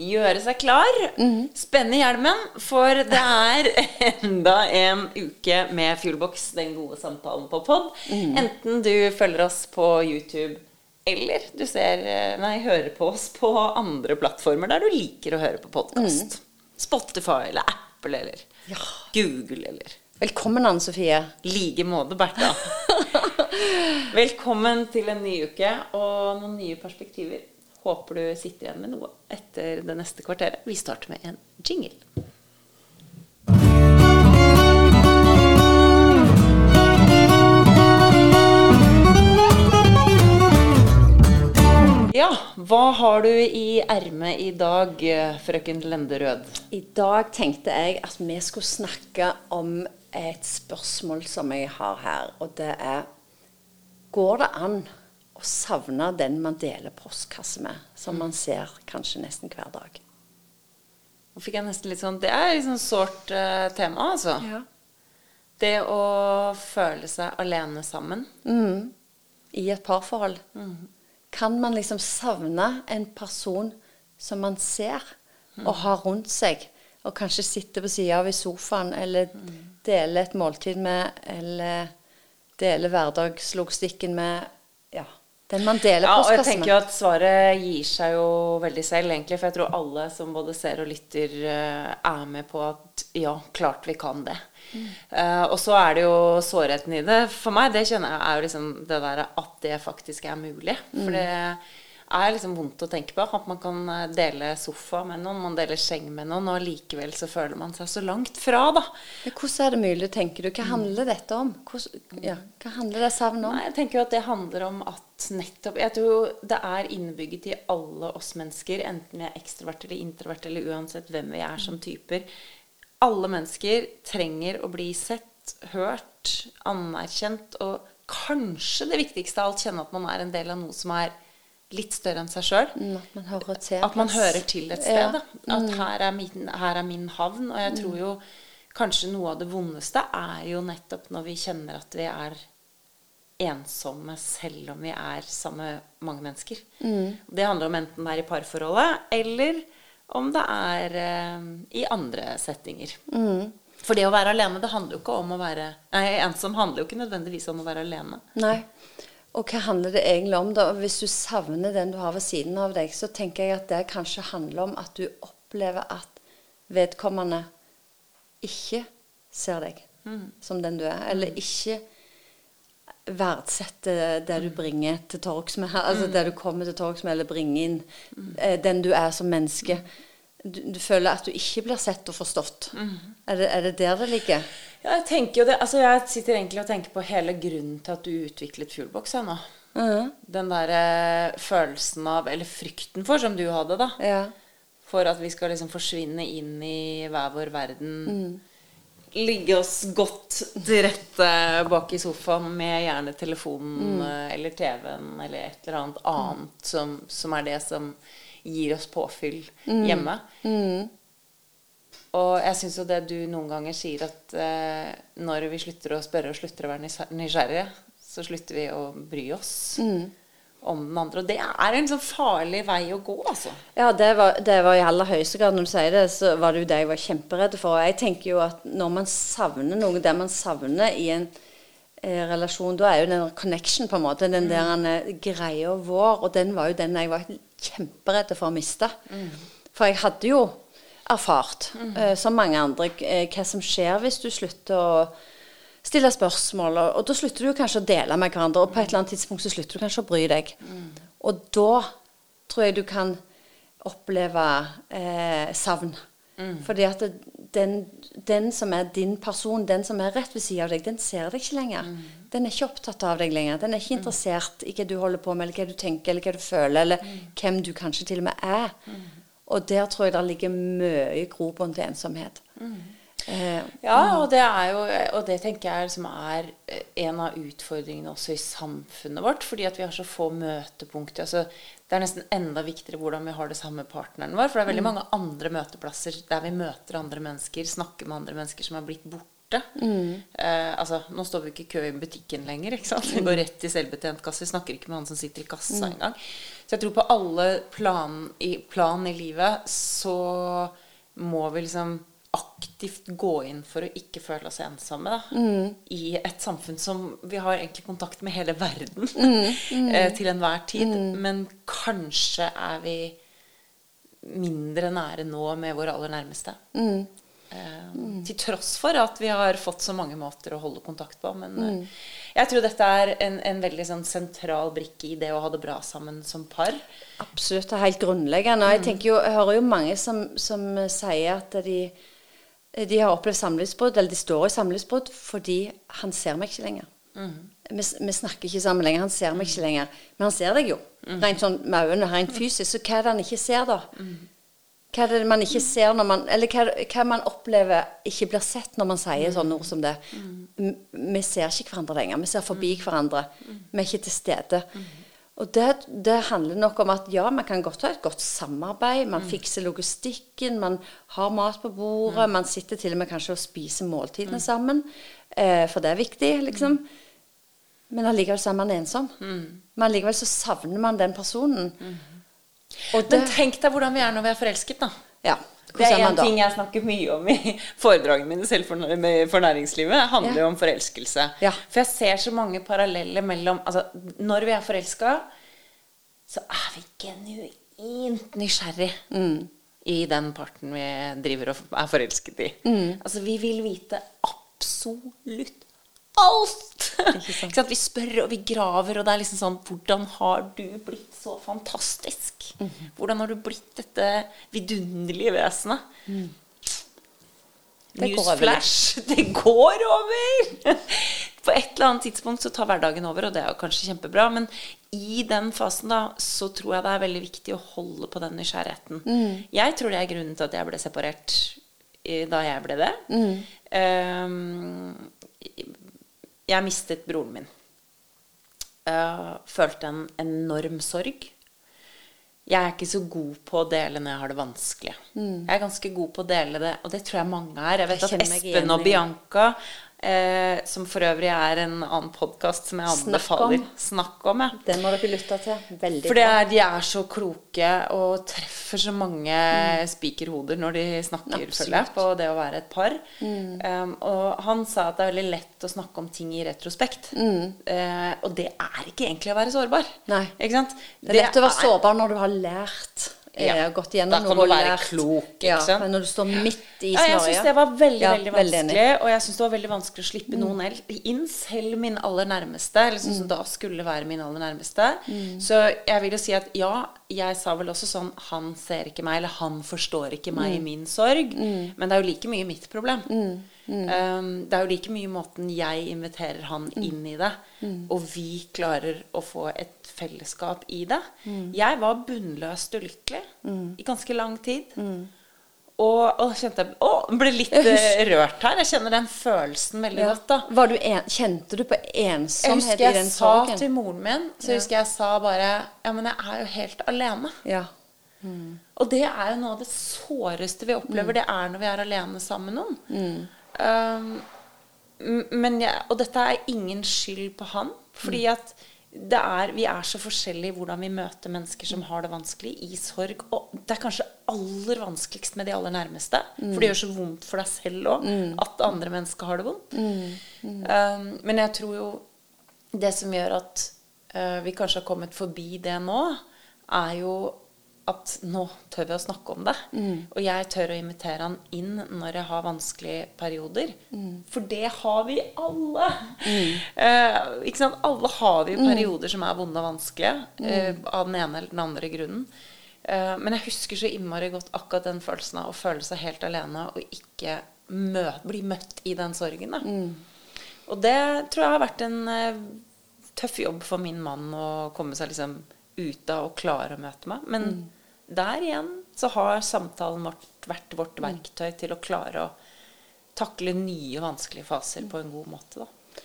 gjøre seg klar. Spenne hjelmen, for det er enda en uke med Fuelbox, den gode samtalen på pod. Enten du følger oss på YouTube eller du ser, eh, nei, hører på oss på andre plattformer der du liker å høre på podkast. Spotify eller Apple eller Ja. Google eller Velkommen, Anne Sofie. like måte, Bertha. Velkommen til en ny uke og noen nye perspektiver. Håper du sitter igjen med noe etter det neste kvarteret. Vi starter med en jingle. Ja, hva har du i ermet i dag, frøken Lenderød? I dag tenkte jeg at vi skulle snakke om et spørsmål som jeg har her, og det er Går det an savne den man deler postkasse med, som man ser kanskje nesten hver dag? Nå fikk jeg nesten litt sånn Det er sånn sårt uh, tema, altså. Ja. Det å føle seg alene sammen. I et parforhold. Kan man liksom savne en person som man ser og har rundt seg, og kanskje sitter på sida av i sofaen, eller deler et måltid med, eller deler hverdagslogistikken med ja, den man deler Ja, og jeg tenker jo at svaret gir seg jo veldig selv, egentlig. For jeg tror alle som både ser og lytter, eh, er med på at ja, klart vi kan det. Eh, og så er det jo sårheten i det. For meg, det kjenner jeg er jo liksom det der at det faktisk er mulig. For det er liksom vondt å tenke på. At man kan eh, dele sofa med noen, man deler seng med noen, og likevel så føler man seg så langt fra, da. Men Hvordan er det mulig, tenker du? Hva handler dette om? Hvordan, ja, hva handler det savnet om? Nei, jeg tenker jo at det handler om at nettopp Jeg tror det er innebygget i alle oss mennesker, enten vi er ekstrovert eller introvert eller uansett hvem vi er som typer. Alle mennesker trenger å bli sett, hørt, anerkjent og kanskje det viktigste av alt kjenne at man er en del av noe som er litt større enn seg sjøl. Mm, At til At man hører til et Ja. sted. Da. At her er, min, her er min havn. Og jeg tror jo kanskje noe av det vondeste er jo nettopp når vi kjenner at vi er ensomme selv om vi er sammen med mange mennesker. Det handler om enten det er i parforholdet, eller om det er eh, i andre settinger. For det å være alene, det handler jo ikke om å være Nei, ensom handler jo ikke nødvendigvis om å være alene. Nei. Og hva handler det egentlig om, da? Hvis du savner den du har ved siden av deg, så tenker jeg at det kanskje handler om at du opplever at vedkommende ikke ser deg som den du er, eller ikke verdsette det du bringer til torgs med, altså det du kommer til torgs med, eller bringer inn eh, den du er som menneske. Du, du føler at du ikke blir sett og forstått. Er, det, er det der det ligger? Ja, jeg tenker jo det Altså, jeg sitter egentlig og tenker på hele grunnen til at du utviklet Fuelbox jeg nå. Den derre følelsen av Eller frykten for, som du hadde, da. Ja. For at vi skal liksom forsvinne inn i hver vår verden. Ligge oss godt til rette bak i sofaen med gjerne telefonen eh, eller TV-en eller et eller annet annet som, som er det som gir oss påfyll hjemme. Og jeg syns jo det du noen ganger sier, at eh, når vi slutter å spørre og slutter å være nysgjerrige, så slutter vi å bry oss om den andre. Og det er en sånn farlig vei å gå, altså. Ja, det var, det var i aller høyeste grad. Når du sier det, så var det jo det jeg var kjemperedd for. Og jeg tenker jo at når man savner noe, det man savner i en eh, relasjon, da er jo den connection, på en måte. Den der eh, greia vår. Og den var jo den jeg var kjemperedd for å miste. For jeg hadde jo erfart, eh, som mange andre, eh, hva som skjer hvis du slutter å stille spørsmål. Og, og da slutter du kanskje å dele med hverandre, og på et eller annet tidspunkt så slutter du kanskje å bry deg. Og da tror jeg du kan oppleve eh, savn. Fordi at den, den som er din person, den som er rett ved siden av deg, den ser deg ikke lenger. Den er ikke opptatt av deg lenger. Den er ikke interessert i hva du holder på med, eller hva du tenker, eller hva du føler, eller hvem du kanskje til og med er. Og der tror jeg det ligger mye grobunn til ensomhet. Eh, Ja, og det er jo Og det tenker jeg som er en av utfordringene også i samfunnet vårt. Fordi at vi har så få møtepunkter. Altså, det er nesten enda viktigere hvordan vi har det sammen med partneren vår. For det er veldig mange andre møteplasser der vi møter andre mennesker, snakker med andre mennesker som er blitt borte. Eh, altså, nå står vi ikke i kø i butikken lenger. ikke sant? Vi går rett til selvbetjent kasse. Vi snakker ikke med han som sitter i kassa engang. Så jeg tror på alle plan i, plan i livet så må vi liksom aktivt gå inn for å ikke føle oss ensomme. Da. I et samfunn som vi har egentlig kontakt med hele verden eh, til enhver tid. Men kanskje er vi mindre nære nå med våre aller nærmeste. Eh, Til tross for at vi har fått så mange måter å holde kontakt på. Men eh, jeg tror dette er en, en veldig sånn sentral brikke i det å ha det bra sammen som par. Absolutt. Det er helt grunnleggende. Jeg jo, jeg hører jo mange som, som sier at de, de har opplevd samlivsbrudd, eller de står i samlivsbrudd fordi han ser meg ikke lenger. Vi, vi snakker ikke sammen lenger. Han ser meg ikke lenger. Men han ser deg jo. Rent sånn med øynene, rent fysisk. Så hva er det han ikke ser, da? Hva er det man ikke ser når man Eller hva, hva man opplever ikke blir sett når man sier sånne ord som det. Mm. Vi ser ikke hverandre lenger. Vi ser forbi hverandre. Vi er ikke til stede. Og det, det handler nok om at ja, man kan godt ha et godt samarbeid. Man fikser logistikken, man har mat på bordet. Man sitter til og med kanskje og spiser måltidene sammen. Eh, for det er viktig, liksom. Men allikevel så er man ensom. Men allikevel så savner man den personen. Det Men tenk deg hvordan vi er når vi er forelsket, da. Ja. Det er en ting jeg snakker mye om i foredragene mine selv for, for næringslivet. Det handler Ja. jo om forelskelse. Ja. For jeg ser så mange paralleller mellom altså, Når vi er forelska, så er vi genuint nysgjerrig Mm. i den parten vi driver og er forelsket i. Mm. Altså, vi vil vite absolutt alt! Ikke sant? Ikke sant? Vi spør og vi graver, og det er liksom sånn Hvordan har du blitt så fantastisk? Mhm. Hvordan har du blitt dette vidunderlige vesenet? Det går over Newsflash! Det går over! På et eller annet tidspunkt så tar hverdagen over, og det er jo kanskje kjempebra. Men i den fasen da, så tror jeg det er veldig viktig å holde på den nysgjerrigheten. Mm. Jeg tror det er grunnen til at jeg ble separert da jeg ble det. Mm. Ehm, jeg mistet broren min. Uh, følte en enorm sorg. Jeg er ikke så god på å dele når jeg har det vanskelig. Jeg er ganske god på å dele det, og det tror jeg mange er. Jeg vet Mm. Jeg at Espen og Bianca, eh, som for øvrig er en annen podkast som jeg Snakk anbefaler om. Snakk om. Ja. Den må dere lytte til. Veldig For det er, de er så kloke og treffer så mange spikerhoder når de snakker, føler på det å være et par. Um, og han sa at det er veldig lett å snakke om ting i retrospekt. Eh, og det er ikke egentlig å være sårbar. Nei. Ikke sant? Det er lett å være sårbar når du har lært. Ja. Eh, gått gjennom Da kan noe du være lært. klok, ikke ja, sant? Når du står midt i Ja, jeg syns det var veldig Ja, veldig veldig vanskelig. Og jeg syns det var veldig vanskelig å slippe noen el- inn, selv min aller nærmeste. Eller sånn som da skulle være min aller nærmeste. Så jeg vil jo si at ja, jeg sa vel også sånn Han ser ikke meg, eller han forstår ikke meg i min sorg. Men det er jo like mye mitt problem. Um, det er jo like mye måten jeg inviterer han inn i det, og vi klarer å få et fellesskap i det. Jeg var bunnløst ulykkelig i ganske lang tid. Og, og kjente jeg Å, ble litt eh, rørt her. Jeg kjenner den følelsen veldig Ja. godt. da Var du en, kjente du på Jeg ensomhet husker i jeg den sa sorgen? til moren min Så husker jeg sa bare Ja, men jeg er jo helt alene. Ja. Og det er jo noe av det såreste vi opplever. Det er når vi er alene sammen med noen. Um, men jeg, og dette er ingen skyld på han. Fordi at det er, vi er så forskjellige i hvordan vi møter mennesker som har det vanskelig, i sorg. Og det er kanskje aller vanskeligst med de aller nærmeste. For det gjør så vondt for deg selv òg at andre mennesker har det vondt. Um, men jeg tror jo det som gjør at uh, vi kanskje har kommet forbi det nå, er jo at nå tør vi å snakke om det. Og jeg tør å invitere han inn når jeg har vanskelige perioder. For det har vi alle. Eh, ikke sant? Alle har vi jo perioder som er vonde og vanskelige. eh, av den ene eller den andre grunnen. Eh, men jeg husker så innmari godt akkurat den følelsen av å føle seg helt alene og ikke mø bli møtt i den sorgen. Da. Og det tror jeg har vært en eh, tøff jobb for min mann å komme seg liksom ut av og klare å møte meg. Men der igjen så har samtalen vårt vært vårt verktøy til å klare å takle nye vanskelige faser på en god måte. Da.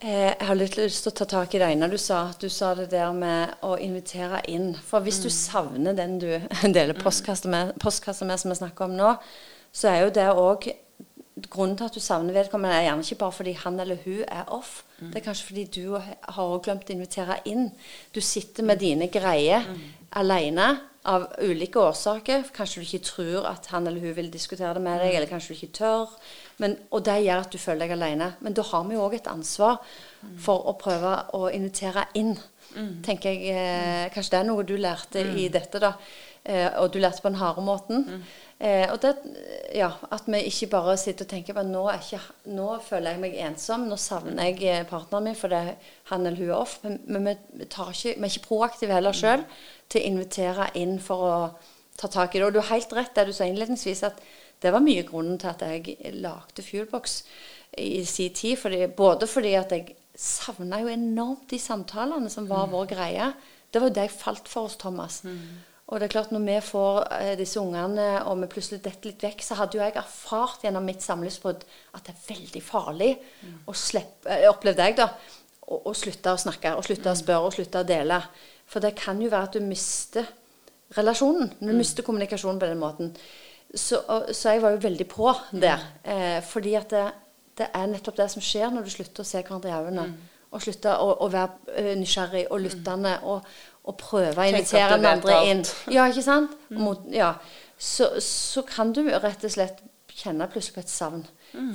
Eh, Jeg har litt lyst til å ta tak i det ene du sa. Du sa det der med å invitere inn. For hvis du savner den du deler postkasse med, postkasse med, som vi snakker om nå, så er jo det òg grunnen til at du savner vedkommende, er gjerne ikke bare fordi han eller hun er off. Det er kanskje fordi du har glemt å invitere inn. Du sitter med dine greier alene av ulike årsaker. Kanskje du ikke tror at han eller hun vil diskutere det med deg, eller kanskje du ikke tør. Men, og det gjør at du føler deg alene. Men da har vi jo òg et ansvar for å prøve å invitere inn. tenker jeg, eh, Kanskje det er noe du lærte i dette, da. Eh, og du lærte på den harde måten. Eh, og det, ja, At vi ikke bare sitter og tenker at nå, er ikke, nå føler jeg meg ensom, nå savner jeg eh, partneren min fordi han eller hun er off. Men, men vi, tar ikke, vi er ikke proaktive heller sjøl til å invitere inn for å ta tak i det. Og du har helt rett det du sa innledningsvis, at det var mye grunnen til at jeg lagde Fuelbox i sin tid. Fordi, både fordi at jeg savna jo enormt de samtalene som var vår greie. Det var jo det jeg falt for hos Thomas. Og det er klart, når vi får eh, disse ungene, og vi plutselig detter litt vekk, så hadde jo jeg erfart gjennom mitt samlivsbrudd at det er veldig farlig å slippe eh, Opplevde jeg, da. Å, å slutte å snakke, og slutte å spørre, og slutte å dele. For det kan jo være at du mister relasjonen. Du mister kommunikasjonen på den måten. Så, og, så jeg var jo veldig på der. Eh, fordi at det, det er nettopp det som skjer når du slutter å se hverandre i øynene. Og slutter å, å være eh, nysgjerrig og lyttende og, og prøve å invitere den andre inn. Ja, ikke sant? Mot, ja. så, så kan du rett og slett kjenne plutselig på et savn.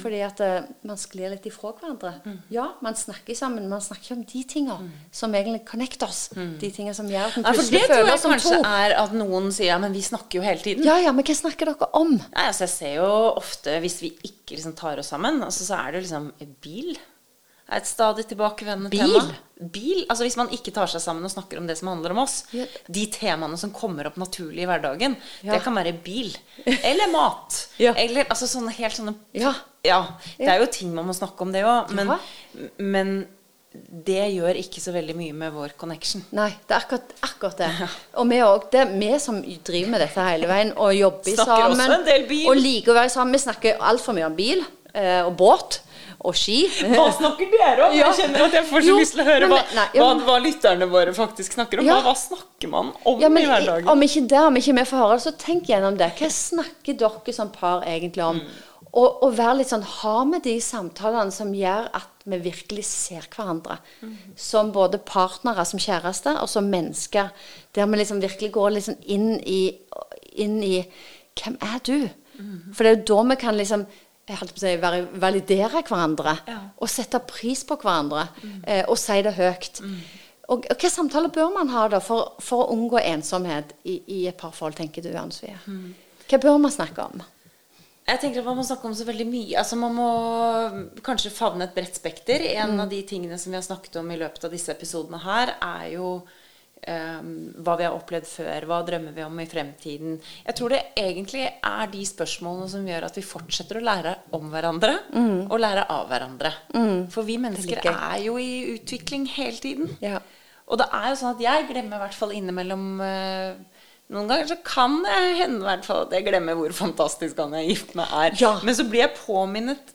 Fordi at uh, man sklir litt ifra hverandre. Ja, man snakker sammen, men man snakker om de tinga som egentlig connecter oss. De tinga som gjør at man Nei, som to. det tror jeg kanskje er at noen sier ja, men vi snakker jo hele tiden. Ja, ja, men hva snakker dere om? Nei, altså Jeg ser jo ofte, hvis vi ikke liksom tar oss sammen, altså, så er det jo liksom bil. Er et stadig tilbakevendende Bil? tema. Bil? Altså Hvis man ikke tar seg sammen og snakker om det som handler om oss, Ja. de temaene som kommer opp naturlig i hverdagen, Ja. det kan være bil. Eller mat. Ja. Eller altså sånne helt sånne Ja. Ja, Det er jo ting man må snakke om, det òg. Men, men det gjør ikke så veldig mye med vår connection. Nei, det er akkurat, akkurat det. Og vi òg. Det er vi som driver med dette hele veien og jobber Snakker sammen. Og liker å være sammen. Vi snakker altfor mye om bil eh, og båt og ski. Hva snakker dere om? Ja. Jeg kjenner at jeg får så lyst til å høre hva, nei, ja, hva, men- hva lytterne våre faktisk snakker om. Ja. Hva, hva snakker man om men i hverdagen? Om ikke det, om ikke vi får høre så tenk gjennom det. Hva snakker dere som par egentlig om? Mm. Og, og vær litt sånn Ha med de samtalene som gjør at vi virkelig ser hverandre. Mm. Som både partnere, som kjærester, og som mennesker. Der vi liksom virkelig går liksom inn i, inn i Hvem er du? Mm. For det er jo da vi kan liksom si, validere hverandre. Ja. Og sette pris på hverandre. Eh, og si det høyt. Og, og hvilke samtaler bør man ha da for, for å unngå ensomhet i, i et parforhold, tenker du, Anne Sofie? Hva bør man snakke om? Jeg tenker at Man må snakke om så veldig mye. Altså Man må kanskje favne et bredt spekter. En Mm. av de tingene som vi har snakket om i løpet av disse episodene her, er jo ehm, hva vi har opplevd før. Hva drømmer vi om i fremtiden? Jeg tror det egentlig er de spørsmålene som gjør at vi fortsetter å lære om hverandre og lære av hverandre. For vi mennesker er jo i utvikling hele tiden. Ja. Og det er jo sånn at jeg glemmer i hvert fall innimellom uh, Noen ganger så kan det hende i hvert fall at jeg glemmer hvor fantastisk han jeg er gift med er. Ja. Men så blir jeg påminnet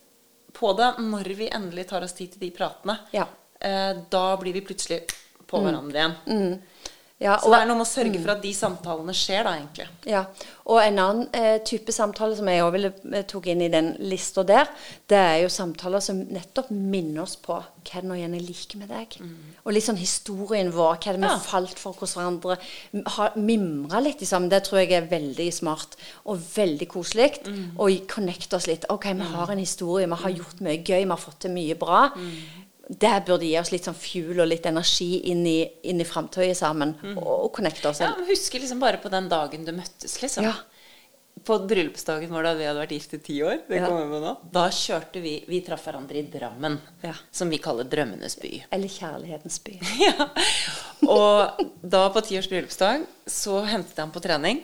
på det når vi endelig tar oss tid til de pratene. Ja. Uh, da blir vi plutselig på hverandre igjen. Ja, Så det er noe med å sørge for at de samtalene skjer, da, egentlig. Ja, og en annen eh, type samtale som jeg ville eh, tok inn i den lista der, det er jo samtaler som nettopp minner oss på hva er det nå igjen jeg liker med deg. Og litt sånn historien vår, hva er det vi Ja. falt for hos hverandre. Mimre litt sammen, det tror jeg er veldig smart og veldig koselig. Og connecte oss litt. Ok, vi har en historie, vi har gjort mye gøy, vi har fått til mye bra. Det burde gi oss litt sånn fuel og litt energi inn i, inn i framtøyet sammen. Og, og connecte oss. Ja, men Husker liksom bare på den dagen du møttes, liksom. Ja. På bryllupsdagen vår da vi hadde vært gift i ti år. Det Ja. kommer vi nå. Da kjørte vi Vi traff hverandre i Drammen, Ja. som vi kaller Drømmenes by. Eller kjærlighetens by. ja. Og da på ti års bryllupsdag så hentet jeg ham på trening.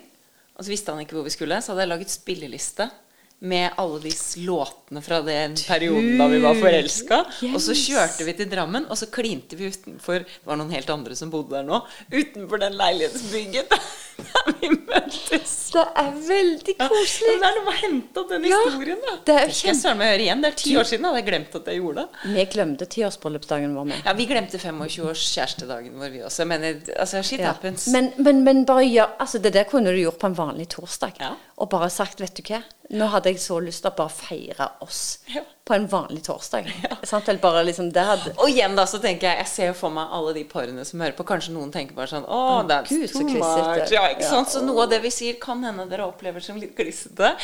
Og så visste han ikke hvor vi skulle, så hadde jeg laget spilleliste med alle de låtene fra den perioden da vi var forelska. Yes. Og så kjørte vi til Drammen, og så klinte vi utenfor Det var noen helt andre som bodde der nå. Utenfor den leilighetsbygget der vi møttes. Det er veldig koselig. men det er noe med å hente opp den Ja, historien, da. det er jeg søren meg gjøre igjen. Det er ti år siden hadde jeg glemt at jeg gjorde det. Vi glemte tiårsbryllupsdagen vår med. Ja, Vi glemte 25-års kjærestedagen vår, vi også. Men altså, shit Ja. happens. Men, men, men bare gjør altså Det der kunne du gjort på en vanlig torsdag. Ja. Og bare sagt, vet du hva Nå hadde jeg så lyst til å bare feire oss Ja. på en vanlig torsdag. Sant? Eller bare liksom Og igjen da, så tenker jeg Jeg ser jo for meg alle de parene som hører på. Kanskje noen tenker bare sånn Å, that's Gud, too much. Ja, ikke Ja. sant? Så noe av det vi sier, kan hende dere opplever som litt klissete.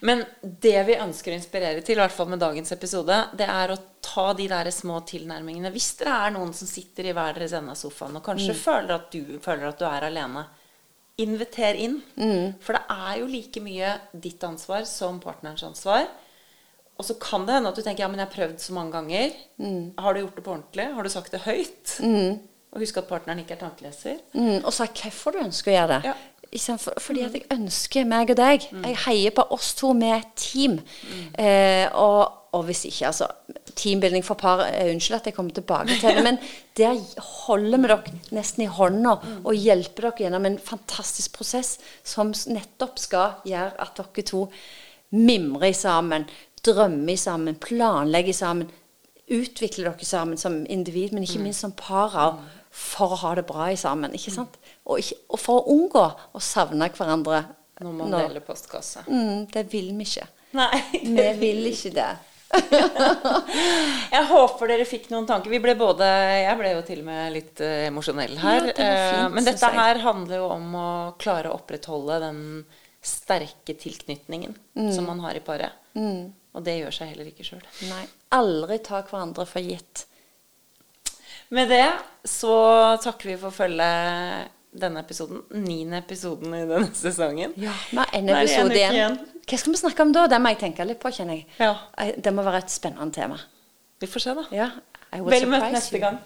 Men det vi ønsker å inspirere til, i hvert fall med dagens episode, det er å ta de der små tilnærmingene. Hvis dere er noen som sitter i hver deres ende av sofaen og kanskje føler, at du, føler at du er alene, inviter inn. For det er jo like mye ditt ansvar som partnerens ansvar. Og så kan det hende at du tenker ja, men jeg har prøvd så mange ganger. Har du gjort det på ordentlig? Har du sagt det høyt? Og husk at partneren ikke er tankeleser. mm, Og sa hvorfor du ønsker å gjøre det. Ja. For, fordi at jeg ønsker meg og deg. Jeg heier på oss to med et team. Eh, og, og hvis ikke, altså Teambuilding for par eh, Unnskyld at jeg kommer tilbake til det, men der holder vi dere nesten i hånda og hjelper dere gjennom en fantastisk prosess som nettopp skal gjøre at dere to mimrer sammen, drømmer sammen, planlegger sammen, utvikler dere sammen som individ, men ikke minst som par òg, for å ha det bra i sammen. ikke sant? Og, ikke, og for å unngå å savne hverandre. Når man deler postkasse. Mm, det vil vi ikke. Nei. Vi vil ikke det. Jeg håper dere fikk noen tanker. Vi ble både Jeg ble jo til og med litt uh, emosjonell her. Ja, det fint, Eh, Men dette her handler jo om å klare å opprettholde den sterke tilknytningen Mm. som man har i paret. Og det gjør seg heller ikke sjøl. Aldri ta hverandre for gitt. Med det så takker vi for følget denne episoden. Niende episoden i denne sesongen. Ja, vi har en episode igjen. igjen. Hva skal vi snakke om da? Det må jeg tenke litt på, kjenner jeg. Ja. Eh, Det må være et spennende tema. Vi får se, da. Ja, Vel møtt neste gang.